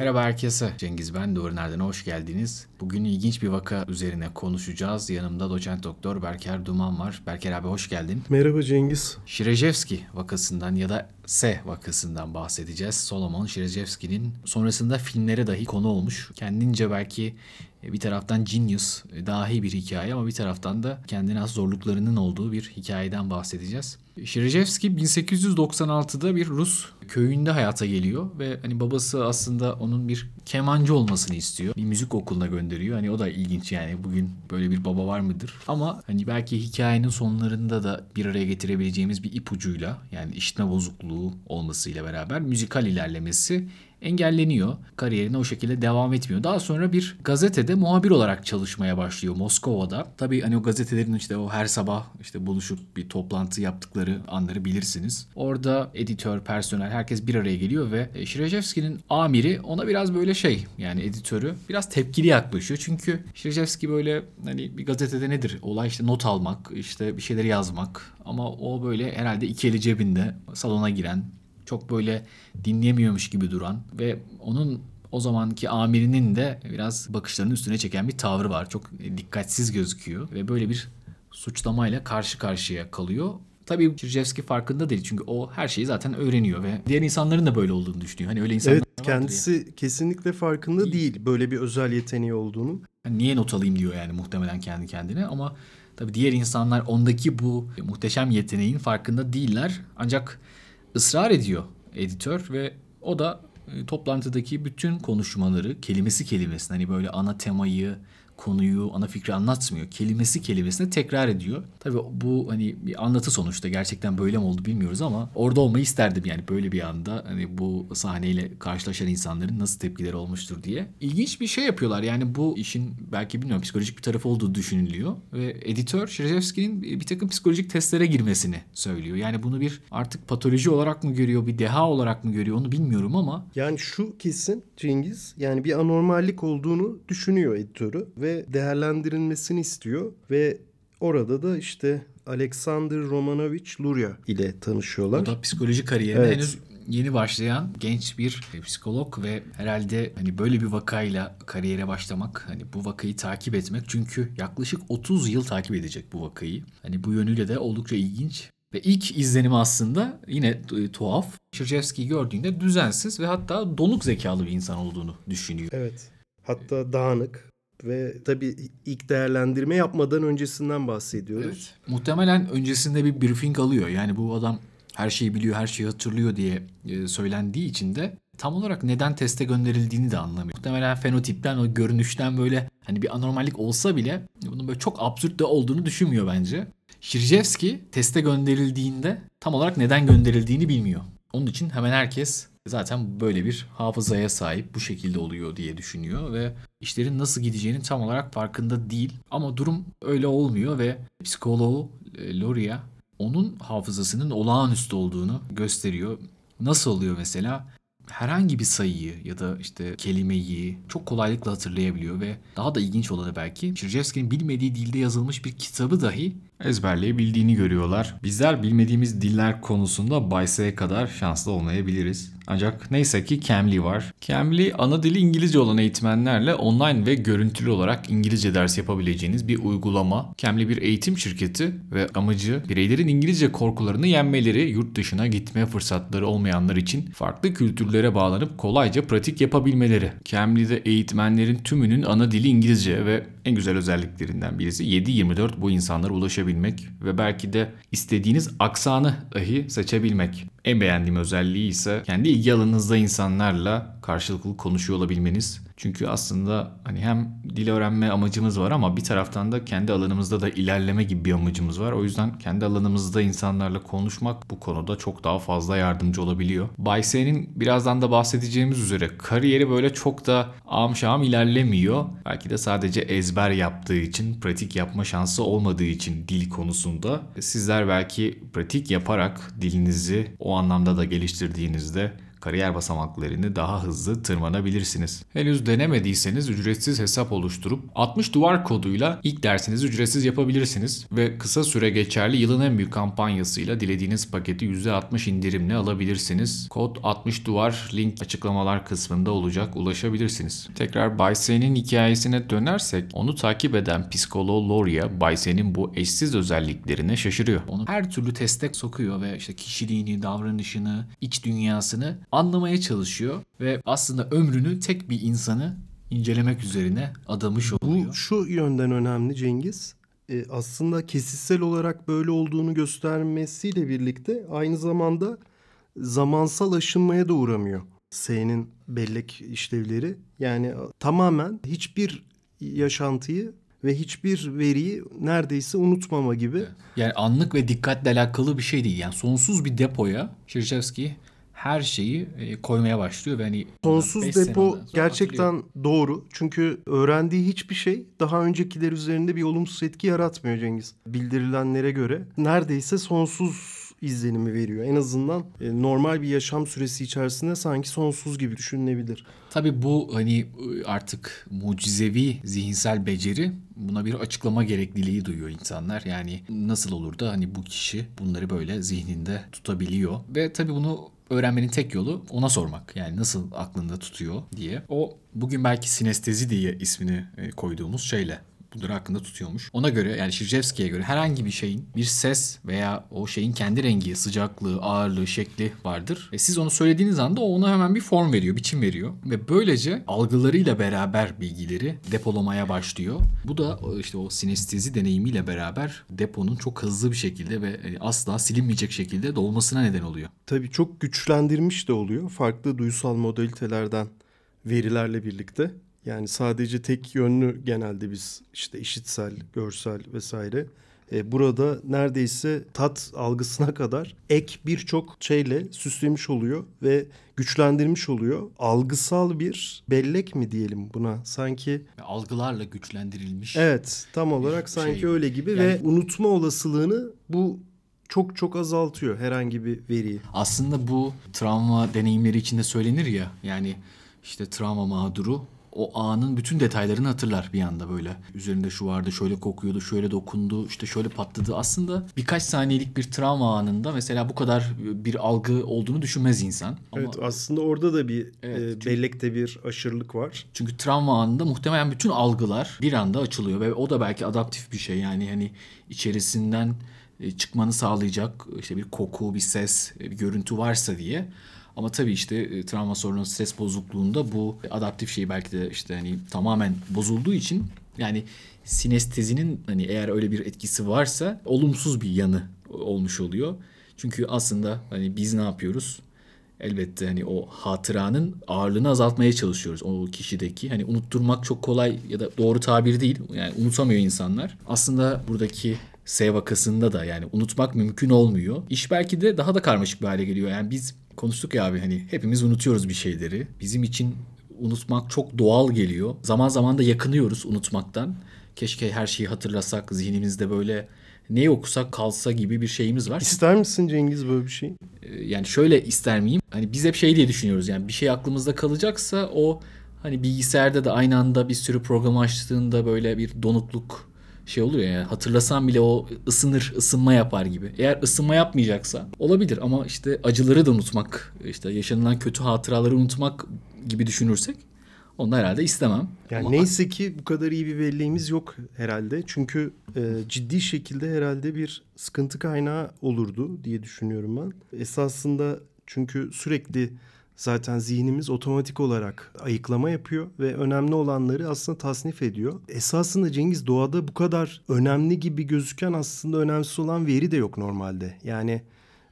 Merhaba herkese. Cengiz ben. Doğru Nereden hoş geldiniz. Bugün ilginç bir vaka üzerine konuşacağız. Yanımda doçent doktor Berker Duman var. Berker abi hoş geldin. Merhaba Cengiz. Şirejevski vakasından ya da S vakasından bahsedeceğiz. Solomon Şirejevski'nin sonrasında filmlere dahi konu olmuş. Kendince belki bir taraftan genius, dahi bir hikaye ama bir taraftan da kendine az zorluklarının olduğu bir hikayeden bahsedeceğiz. Şirejevski 1896'da bir Rus köyünde hayata geliyor ve hani babası aslında onun bir kemancı olmasını istiyor. Bir müzik okuluna gönderiyor. Hani o da ilginç yani bugün böyle bir baba var mıdır? Ama hani belki hikayenin sonlarında da bir araya getirebileceğimiz bir ipucuyla yani işitme bozukluğu olmasıyla beraber müzikal ilerlemesi engelleniyor. Kariyerine o şekilde devam etmiyor. Daha sonra bir gazetede muhabir olarak çalışmaya başlıyor Moskova'da. Tabii hani o gazetelerin işte o her sabah işte buluşup bir toplantı yaptıkları anları bilirsiniz. Orada editör, personel herkes bir araya geliyor ve e, Şirejevski'nin amiri ona biraz böyle şey yani editörü biraz tepkili yaklaşıyor. Çünkü Şirejevski böyle hani bir gazetede nedir? Olay işte not almak, işte bir şeyleri yazmak ama o böyle herhalde iki eli cebinde salona giren çok böyle dinleyemiyormuş gibi duran ve onun o zamanki amirinin de biraz bakışlarının üstüne çeken bir tavrı var. Çok dikkatsiz gözüküyor ve böyle bir suçlamayla karşı karşıya kalıyor. Tabii Çircevski farkında değil çünkü o her şeyi zaten öğreniyor ve diğer insanların da böyle olduğunu düşünüyor. Hani öyle insanlar Evet kendisi ya. kesinlikle farkında değil. değil böyle bir özel yeteneği olduğunu. Yani niye not alayım diyor yani muhtemelen kendi kendine ama tabii diğer insanlar ondaki bu muhteşem yeteneğin farkında değiller. Ancak ısrar ediyor editör ve o da e, toplantıdaki bütün konuşmaları kelimesi kelimesine hani böyle ana temayı konuyu, ana fikri anlatmıyor. Kelimesi kelimesine tekrar ediyor. Tabii bu hani bir anlatı sonuçta gerçekten böyle mi oldu bilmiyoruz ama orada olmayı isterdim yani böyle bir anda hani bu sahneyle karşılaşan insanların nasıl tepkileri olmuştur diye. İlginç bir şey yapıyorlar yani bu işin belki bilmiyorum psikolojik bir tarafı olduğu düşünülüyor ve editör Şirejevski'nin bir takım psikolojik testlere girmesini söylüyor. Yani bunu bir artık patoloji olarak mı görüyor, bir deha olarak mı görüyor onu bilmiyorum ama. Yani şu kesin Cengiz yani bir anormallik olduğunu düşünüyor editörü ve ve değerlendirilmesini istiyor ve orada da işte Alexander Romanovich Luria ile tanışıyorlar. O da psikoloji kariyerine evet. henüz yeni başlayan genç bir psikolog ve herhalde hani böyle bir vakayla kariyere başlamak, hani bu vakayı takip etmek çünkü yaklaşık 30 yıl takip edecek bu vakayı. Hani bu yönüyle de oldukça ilginç. Ve ilk izlenimi aslında yine tuhaf. Çerçevski'yi gördüğünde düzensiz ve hatta donuk zekalı bir insan olduğunu düşünüyor. Evet. Hatta dağınık, ve tabii ilk değerlendirme yapmadan öncesinden bahsediyoruz. Evet. Muhtemelen öncesinde bir briefing alıyor. Yani bu adam her şeyi biliyor, her şeyi hatırlıyor diye e, söylendiği için de tam olarak neden teste gönderildiğini de anlamıyor. Muhtemelen fenotipten, o görünüşten böyle hani bir anormallik olsa bile bunun böyle çok absürt de olduğunu düşünmüyor bence. Şirjevski teste gönderildiğinde tam olarak neden gönderildiğini bilmiyor. Onun için hemen herkes zaten böyle bir hafızaya sahip bu şekilde oluyor diye düşünüyor ve işlerin nasıl gideceğinin tam olarak farkında değil. Ama durum öyle olmuyor ve psikoloğu e, Loria onun hafızasının olağanüstü olduğunu gösteriyor. Nasıl oluyor mesela? herhangi bir sayıyı ya da işte kelimeyi çok kolaylıkla hatırlayabiliyor ve daha da ilginç olanı belki Çircevski'nin bilmediği dilde yazılmış bir kitabı dahi ezberleyebildiğini görüyorlar. Bizler bilmediğimiz diller konusunda Bayse'ye kadar şanslı olmayabiliriz. Ancak neyse ki Cambly var. Cambly ana dili İngilizce olan eğitmenlerle online ve görüntülü olarak İngilizce ders yapabileceğiniz bir uygulama. Cambly bir eğitim şirketi ve amacı bireylerin İngilizce korkularını yenmeleri, yurt dışına gitme fırsatları olmayanlar için farklı kültürlere bağlanıp kolayca pratik yapabilmeleri. Cambly'de eğitmenlerin tümünün ana dili İngilizce ve en güzel özelliklerinden birisi 7-24 bu insanlara ulaşabilmek ve belki de istediğiniz aksanı dahi seçebilmek. En beğendiğim özelliği ise kendi ilgi alanınızda insanlarla karşılıklı konuşuyor olabilmeniz. Çünkü aslında hani hem dil öğrenme amacımız var ama bir taraftan da kendi alanımızda da ilerleme gibi bir amacımız var. O yüzden kendi alanımızda insanlarla konuşmak bu konuda çok daha fazla yardımcı olabiliyor. Bayse'nin birazdan da bahsedeceğimiz üzere kariyeri böyle çok da am şam ilerlemiyor. Belki de sadece ezber yaptığı için, pratik yapma şansı olmadığı için dil konusunda. Sizler belki pratik yaparak dilinizi o anlamda da geliştirdiğinizde kariyer basamaklarını daha hızlı tırmanabilirsiniz. Henüz denemediyseniz ücretsiz hesap oluşturup 60 duvar koduyla ilk dersinizi ücretsiz yapabilirsiniz ve kısa süre geçerli yılın en büyük kampanyasıyla dilediğiniz paketi %60 indirimle alabilirsiniz. Kod 60 duvar link açıklamalar kısmında olacak ulaşabilirsiniz. Tekrar Baysen'in hikayesine dönersek onu takip eden psikoloğu Loria Baysen'in bu eşsiz özelliklerine şaşırıyor. Onu her türlü teste sokuyor ve işte kişiliğini, davranışını, iç dünyasını anlamaya çalışıyor ve aslında ömrünü tek bir insanı incelemek üzerine adamış oluyor. Bu şu yönden önemli Cengiz. E, aslında kesitsel olarak böyle olduğunu göstermesiyle birlikte aynı zamanda zamansal aşınmaya da uğramıyor. S'nin bellek işlevleri. Yani tamamen hiçbir yaşantıyı ve hiçbir veriyi neredeyse unutmama gibi. Yani anlık ve dikkatle alakalı bir şey değil. Yani sonsuz bir depoya Çerçevski her şeyi e, koymaya başlıyor ve hani Sonsuz depo gerçekten hatırlıyor. doğru. Çünkü öğrendiği hiçbir şey daha öncekiler üzerinde bir olumsuz etki yaratmıyor Cengiz. Bildirilenlere göre neredeyse sonsuz izlenimi veriyor. En azından e, normal bir yaşam süresi içerisinde sanki sonsuz gibi düşünülebilir. Tabii bu hani artık mucizevi zihinsel beceri buna bir açıklama gerekliliği duyuyor insanlar. Yani nasıl olur da hani bu kişi bunları böyle zihninde tutabiliyor ve tabii bunu öğrenmenin tek yolu ona sormak. Yani nasıl aklında tutuyor diye. O bugün belki sinestezi diye ismini e, koyduğumuz şeyle bunları hakkında tutuyormuş. Ona göre yani Şirjevski'ye göre herhangi bir şeyin bir ses veya o şeyin kendi rengi, sıcaklığı, ağırlığı, şekli vardır. E siz onu söylediğiniz anda o ona hemen bir form veriyor, biçim veriyor. Ve böylece algılarıyla beraber bilgileri depolamaya başlıyor. Bu da o işte o sinestezi deneyimiyle beraber deponun çok hızlı bir şekilde ve e, asla silinmeyecek şekilde dolmasına neden oluyor. Tabii çok güçlendirmiş de oluyor. Farklı duysal modalitelerden verilerle birlikte. Yani sadece tek yönlü genelde biz işte işitsel, görsel vesaire. E, burada neredeyse tat algısına kadar ek birçok şeyle süslemiş oluyor ve güçlendirmiş oluyor. Algısal bir bellek mi diyelim buna? Sanki algılarla güçlendirilmiş. evet tam olarak sanki şey. öyle gibi Yani- ve unutma olasılığını bu çok çok azaltıyor herhangi bir veriyi. Aslında bu travma deneyimleri içinde söylenir ya yani işte travma mağduru o anın bütün detaylarını hatırlar bir anda böyle. Üzerinde şu vardı, şöyle kokuyordu, şöyle dokundu, işte şöyle patladı. Aslında birkaç saniyelik bir travma anında mesela bu kadar bir algı olduğunu düşünmez insan. Ama Evet aslında orada da bir Evet, e, bellekte bir aşırılık var. Çünkü travma anında muhtemelen bütün algılar bir anda açılıyor ve o da belki adaptif bir şey. Yani hani içerisinden e, çıkmanı sağlayacak işte bir koku, bir ses, e, bir görüntü varsa diye. Ama tabii işte e, travma sorunu stres bozukluğunda bu adaptif şey belki de işte hani tamamen bozulduğu için yani sinestezinin hani eğer öyle bir etkisi varsa olumsuz bir yanı olmuş oluyor. Çünkü aslında hani biz ne yapıyoruz? Elbette hani o hatıranın ağırlığını azaltmaya çalışıyoruz o kişideki. Hani unutturmak çok kolay ya da doğru tabir değil. Yani unutamıyor insanlar. Aslında buradaki S vakasında da yani unutmak mümkün olmuyor. İş belki de daha da karmaşık bir hale geliyor. Yani biz konuştuk ya abi hani hepimiz unutuyoruz bir şeyleri. Bizim için unutmak çok doğal geliyor. Zaman zaman da yakınıyoruz unutmaktan. Keşke her şeyi hatırlasak, zihnimizde böyle neyi okusak kalsa gibi bir şeyimiz var. İster misin Cengiz böyle bir şey? Ee, yani şöyle ister miyim? Hani biz hep şey diye düşünüyoruz yani bir şey aklımızda kalacaksa o hani bilgisayarda da aynı anda bir sürü program açtığında böyle bir donukluk şey oluyor yani hatırlasam bile o ısınır, ısınma yapar gibi. Eğer ısınma yapmayacaksa olabilir ama işte acıları da unutmak, işte yaşanılan kötü hatıraları unutmak gibi düşünürsek onu da herhalde istemem. Yani Ama- neyse ki bu kadar iyi bir belleğimiz yok herhalde. Çünkü e, ciddi şekilde herhalde bir sıkıntı kaynağı olurdu diye düşünüyorum ben. Esasında çünkü sürekli zaten zihnimiz otomatik olarak ayıklama yapıyor ve önemli olanları aslında tasnif ediyor. Esasında Cengiz doğada bu kadar önemli gibi gözüken aslında önemsiz olan veri de yok normalde. Yani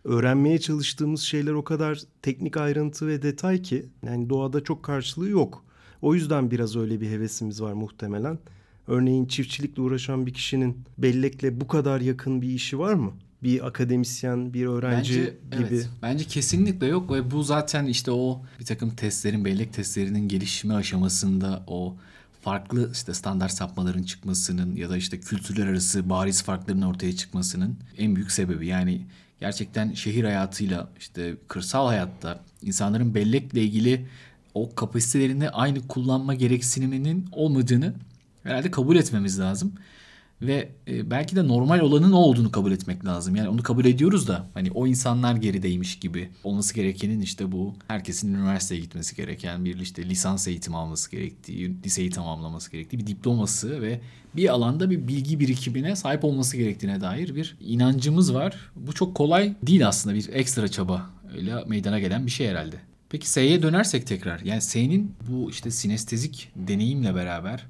öğrenmeye çalıştığımız şeyler o kadar teknik ayrıntı ve detay ki yani doğada çok karşılığı yok. O yüzden biraz öyle bir hevesimiz var muhtemelen. Örneğin çiftçilikle uğraşan bir kişinin bellekle bu kadar yakın bir işi var mı? Bir akademisyen, bir öğrenci Bence, gibi. Evet, bence kesinlikle yok ve bu zaten işte o bir takım testlerin, bellek testlerinin gelişimi aşamasında o farklı işte standart sapmaların çıkmasının ya da işte kültürler arası bariz farkların ortaya çıkmasının en büyük sebebi. Yani gerçekten şehir hayatıyla işte kırsal hayatta insanların bellekle ilgili o kapasitelerini aynı kullanma gereksiniminin olmadığını herhalde kabul etmemiz lazım. Ve e, belki de normal olanın o olduğunu kabul etmek lazım. Yani onu kabul ediyoruz da hani o insanlar gerideymiş gibi olması gerekenin işte bu herkesin üniversiteye gitmesi gereken bir işte lisans eğitimi alması gerektiği, liseyi tamamlaması gerektiği bir diploması ve bir alanda bir bilgi birikimine sahip olması gerektiğine dair bir inancımız var. Bu çok kolay değil aslında bir ekstra çaba öyle meydana gelen bir şey herhalde. Peki S'ye dönersek tekrar yani S'nin bu işte sinestezik deneyimle beraber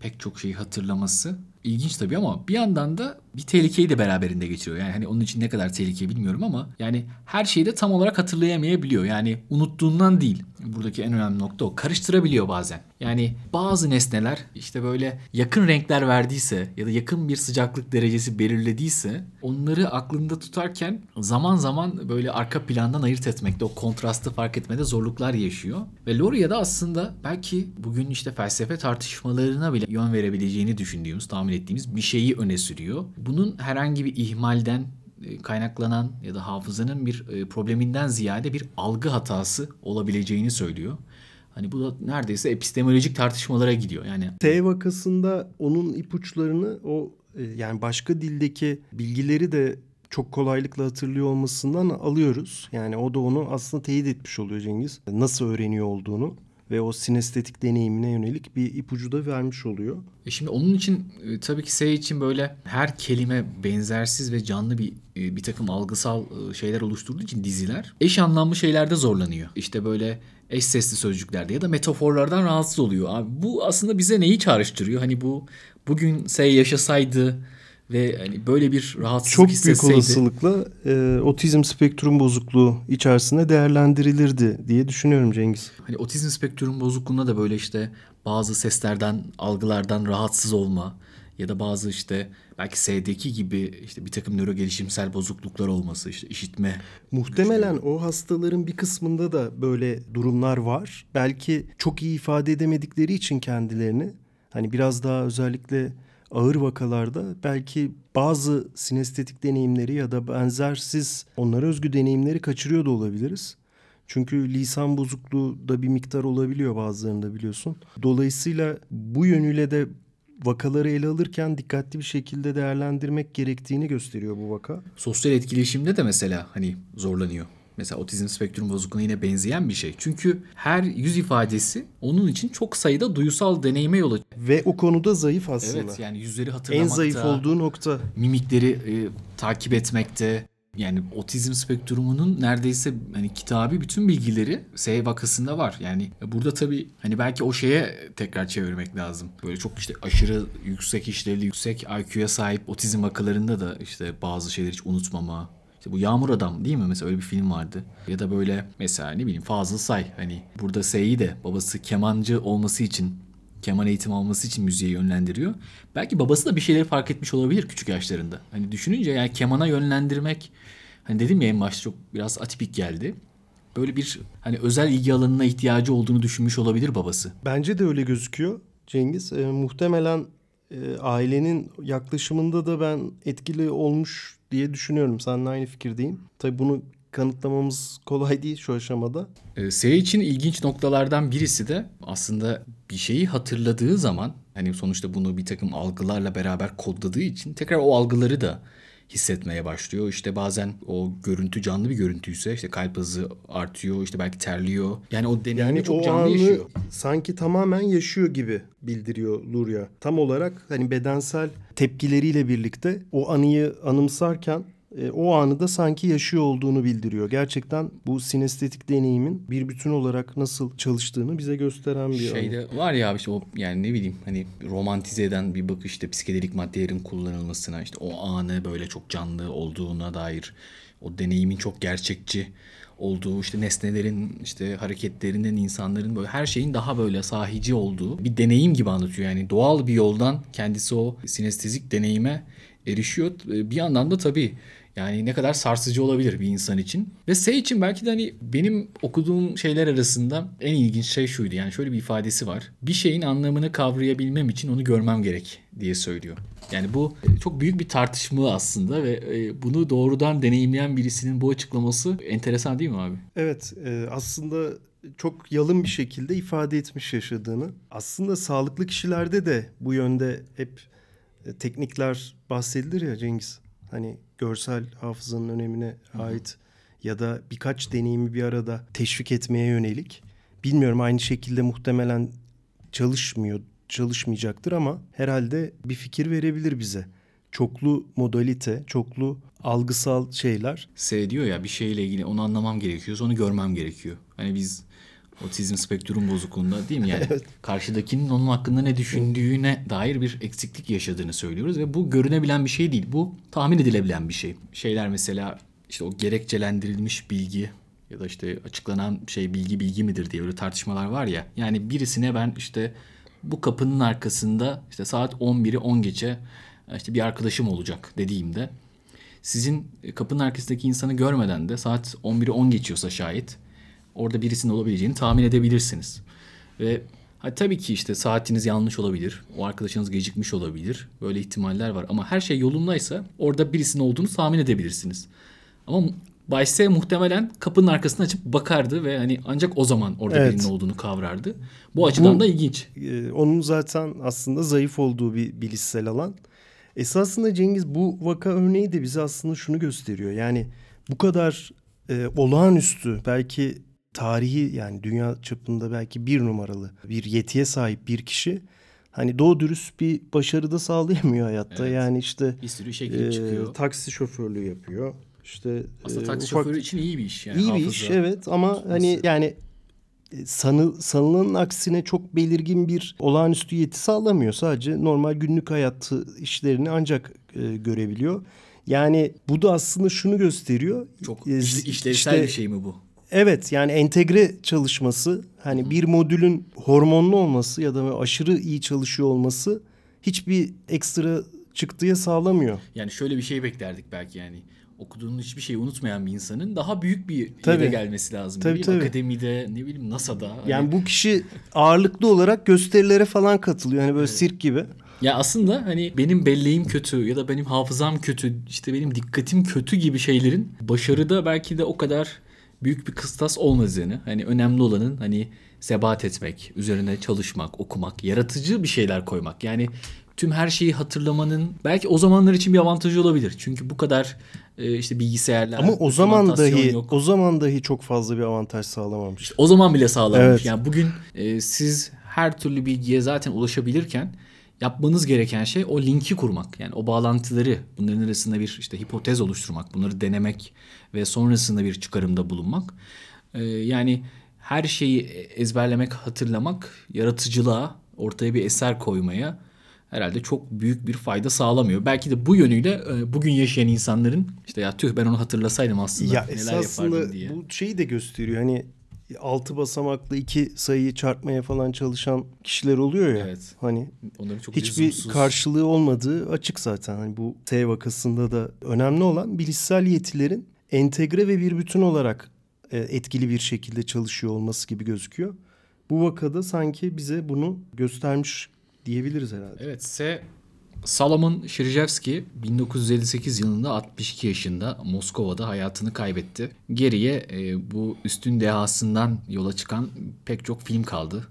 pek çok şeyi hatırlaması ilginç tabii ama bir yandan da bir tehlikeyi de beraberinde geçiriyor. Yani hani onun için ne kadar tehlike bilmiyorum ama yani her şeyi de tam olarak hatırlayamayabiliyor. Yani unuttuğundan değil. Buradaki en önemli nokta o. Karıştırabiliyor bazen. Yani bazı nesneler işte böyle yakın renkler verdiyse ya da yakın bir sıcaklık derecesi belirlediyse onları aklında tutarken zaman zaman böyle arka plandan ayırt etmekte o kontrastı fark etmede zorluklar yaşıyor. Ve Loria da aslında belki bugün işte felsefe tartışmalarına bile yön verebileceğini düşündüğümüz, tahmin ettiğimiz bir şeyi öne sürüyor. Bunun herhangi bir ihmalden e, kaynaklanan ya da hafızanın bir e, probleminden ziyade bir algı hatası olabileceğini söylüyor. Hani bu da neredeyse epistemolojik tartışmalara gidiyor. Yani T vakasında onun ipuçlarını o e, yani başka dildeki bilgileri de çok kolaylıkla hatırlıyor olmasından alıyoruz. Yani o da onu aslında teyit etmiş oluyor Cengiz. Nasıl öğreniyor olduğunu ve o sinestetik deneyimine yönelik bir ipucu da vermiş oluyor. E şimdi onun için e, tabii ki S için böyle her kelime benzersiz ve canlı bir e, bir takım algısal e, şeyler oluşturduğu için diziler eş anlamlı şeylerde zorlanıyor. İşte böyle eş sesli sözcüklerde ya da metaforlardan rahatsız oluyor. Abi bu aslında bize neyi çağrıştırıyor? Hani bu bugün S yaşasaydı ve hani böyle bir rahatsızlık Çok hissetseydi. büyük olasılıkla e, otizm spektrum bozukluğu içerisinde değerlendirilirdi diye düşünüyorum Cengiz. Hani otizm spektrum bozukluğunda da böyle işte bazı seslerden, algılardan rahatsız olma ya da bazı işte belki S'deki gibi işte bir takım nöro gelişimsel bozukluklar olması, işte işitme. Muhtemelen o hastaların bir kısmında da böyle durumlar var. Belki çok iyi ifade edemedikleri için kendilerini hani biraz daha özellikle ağır vakalarda belki bazı sinestetik deneyimleri ya da benzersiz onlara özgü deneyimleri kaçırıyor da olabiliriz. Çünkü lisan bozukluğu da bir miktar olabiliyor bazılarında biliyorsun. Dolayısıyla bu yönüyle de vakaları ele alırken dikkatli bir şekilde değerlendirmek gerektiğini gösteriyor bu vaka. Sosyal etkileşimde de mesela hani zorlanıyor. Mesela otizm spektrum bozukluğuna yine benzeyen bir şey. Çünkü her yüz ifadesi onun için çok sayıda duysal deneyime yol açıyor. Ve o konuda zayıf aslında. Evet yani yüzleri en hatırlamakta, zayıf olduğu nokta. mimikleri e, takip etmekte. Yani otizm spektrumunun neredeyse hani kitabı bütün bilgileri S vakasında var. Yani burada tabii hani belki o şeye tekrar çevirmek lazım. Böyle çok işte aşırı yüksek işlevli, yüksek IQ'ya sahip otizm vakalarında da işte bazı şeyleri hiç unutmama, işte bu Yağmur Adam değil mi? Mesela öyle bir film vardı. Ya da böyle mesela ne bileyim Fazıl Say. Hani burada S'yi de babası kemancı olması için keman eğitimi alması için müziğe yönlendiriyor. Belki babası da bir şeyleri fark etmiş olabilir küçük yaşlarında. Hani düşününce yani kemana yönlendirmek hani dedim ya en başta çok biraz atipik geldi. Böyle bir hani özel ilgi alanına ihtiyacı olduğunu düşünmüş olabilir babası. Bence de öyle gözüküyor Cengiz. E, muhtemelen e, ailenin yaklaşımında da ben etkili olmuş diye düşünüyorum. Seninle aynı fikirdeyim. Tabii bunu kanıtlamamız kolay değil şu aşamada. E, S için ilginç noktalardan birisi de aslında bir şeyi hatırladığı zaman hani sonuçta bunu bir takım algılarla beraber kodladığı için tekrar o algıları da hissetmeye başlıyor. İşte bazen o görüntü canlı bir görüntüyse işte kalp hızı artıyor, işte belki terliyor. Yani o deneyimi Yani çok o canlı anı yaşıyor. sanki tamamen yaşıyor gibi bildiriyor Luria. Tam olarak hani bedensel tepkileriyle birlikte o anıyı anımsarken e, o anı da sanki yaşıyor olduğunu bildiriyor. Gerçekten bu sinestetik deneyimin bir bütün olarak nasıl çalıştığını bize gösteren bir anı. Şeyde var ya abi işte o yani ne bileyim hani romantize eden bir bakış işte psikedelik maddelerin kullanılmasına işte o anı böyle çok canlı olduğuna dair o deneyimin çok gerçekçi olduğu işte nesnelerin işte hareketlerinin insanların böyle her şeyin daha böyle sahici olduğu bir deneyim gibi anlatıyor. Yani doğal bir yoldan kendisi o sinestezik deneyime erişiyor. Bir yandan da tabii Yani ne kadar sarsıcı olabilir bir insan için. Ve S için belki de hani benim okuduğum şeyler arasında en ilginç şey şuydu. Yani şöyle bir ifadesi var. Bir şeyin anlamını kavrayabilmem için onu görmem gerek diye söylüyor. Yani bu çok büyük bir tartışma aslında ve e, bunu doğrudan deneyimleyen birisinin bu açıklaması enteresan değil mi abi? Evet e, aslında çok yalın bir şekilde ifade etmiş yaşadığını. Aslında sağlıklı kişilerde de bu yönde hep e, teknikler bahsedilir ya Cengiz. Hani görsel hafızanın önemine ait ya da birkaç deneyimi bir arada teşvik etmeye yönelik. Bilmiyorum aynı şekilde muhtemelen çalışmıyor, çalışmayacaktır ama herhalde bir fikir verebilir bize. Çoklu modalite, çoklu algısal şeyler. S diyor ya bir şeyle ilgili onu anlamam gerekiyor, onu görmem gerekiyor. Hani biz otizm spektrum bozukluğunda değil mi yani evet. karşıdakinin onun hakkında ne düşündüğüne dair bir eksiklik yaşadığını söylüyoruz ve bu görünebilen bir şey değil. Bu tahmin edilebilen bir şey. Şeyler mesela işte o gerekçelendirilmiş bilgi ya da işte açıklanan şey bilgi bilgi midir diye öyle tartışmalar var ya. Yani birisine ben işte bu kapının arkasında işte saat 11'i 10 geçe işte bir arkadaşım olacak dediğimde sizin kapının arkasındaki insanı görmeden de saat 11'i 10 geçiyorsa şayet orada birisinin olabileceğini tahmin edebilirsiniz. Ve ha, tabii ki işte saatiniz yanlış olabilir. O arkadaşınız gecikmiş olabilir. Böyle ihtimaller var. Ama her şey yolundaysa orada birisinin olduğunu tahmin edebilirsiniz. Ama Bayse muhtemelen kapının arkasını açıp bakardı ve hani ancak o zaman orada evet. birinin olduğunu kavrardı. Bu açıdan Bu, da ilginç. E, onun zaten aslında zayıf olduğu bir bilişsel alan. Esasında Cengiz bu vaka örneği de bize aslında şunu gösteriyor. Yani bu kadar e, olağanüstü belki tarihi yani dünya çapında belki bir numaralı bir yetiye sahip bir kişi hani doğru dürüst bir başarı da sağlayamıyor hayatta. Evet. Yani işte bir sürü şey e, çıkıyor. Taksi şoförlüğü yapıyor. İşte aslında e, taksi ufak, şoförü için iyi bir iş yani. İyi bir iş evet ama tutması. hani yani sanı, sanılanın aksine çok belirgin bir olağanüstü yeti sağlamıyor. Sadece normal günlük hayatı işlerini ancak e, görebiliyor. Yani bu da aslında şunu gösteriyor. Çok e, işlevsel işte, bir şey mi bu? Evet yani entegre çalışması hani bir modülün hormonlu olması ya da aşırı iyi çalışıyor olması hiçbir ekstra çıktıya sağlamıyor. Yani şöyle bir şey beklerdik belki yani okuduğunu hiçbir şeyi unutmayan bir insanın daha büyük bir tabii. yere gelmesi lazım. Tabii, tabii. Akademide ne bileyim NASA'da. Yani hani... bu kişi ağırlıklı olarak gösterilere falan katılıyor. Hani böyle evet. sirk gibi. Ya aslında hani benim belleğim kötü ya da benim hafızam kötü, işte benim dikkatim kötü gibi şeylerin başarıda belki de o kadar büyük bir kıstas olmadığını, hani önemli olanın hani sebat etmek, üzerine çalışmak, okumak, yaratıcı bir şeyler koymak. Yani tüm her şeyi hatırlamanın belki o zamanlar için bir avantajı olabilir. Çünkü bu kadar e, işte bilgisayarlar ama o zaman dahi yok. o zaman dahi çok fazla bir avantaj sağlamamış. İşte o zaman bile sağlamamış. Evet. Yani bugün e, siz her türlü bilgiye zaten ulaşabilirken yapmanız gereken şey o linki kurmak. Yani o bağlantıları bunların arasında bir işte hipotez oluşturmak, bunları denemek ve sonrasında bir çıkarımda bulunmak. Ee, yani her şeyi ezberlemek, hatırlamak, yaratıcılığa, ortaya bir eser koymaya herhalde çok büyük bir fayda sağlamıyor. Belki de bu yönüyle e, bugün yaşayan insanların işte ya tüh ben onu hatırlasaydım aslında ya neler yapardım diye. Bu şeyi de gösteriyor. Hani altı basamaklı iki sayıyı çarpmaya falan çalışan kişiler oluyor ya. Evet. Hani Onların çok hiçbir lüzumsuz. karşılığı olmadığı açık zaten. Hani bu T vakasında da önemli olan bilişsel yetilerin entegre ve bir bütün olarak e, etkili bir şekilde çalışıyor olması gibi gözüküyor. Bu vakada sanki bize bunu göstermiş diyebiliriz herhalde. Evet, S Salomon Shirjevski 1958 yılında 62 yaşında Moskova'da hayatını kaybetti. Geriye e, bu üstün dehasından yola çıkan pek çok film kaldı.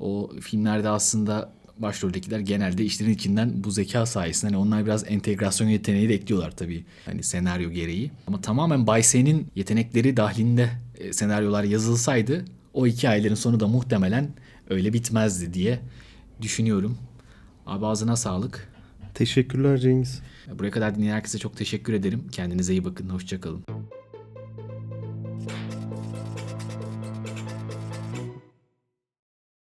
O filmlerde aslında başroldekiler genelde işlerin içinden bu zeka sayesinde hani onlar biraz entegrasyon yeteneği de ekliyorlar tabii hani senaryo gereği. Ama tamamen Bayse'nin yetenekleri dahilinde e, senaryolar yazılsaydı o iki ayların sonu da muhtemelen öyle bitmezdi diye düşünüyorum. Abi ağzına sağlık. Teşekkürler Cengiz. Buraya kadar dinleyen herkese çok teşekkür ederim. Kendinize iyi bakın. Hoşçakalın.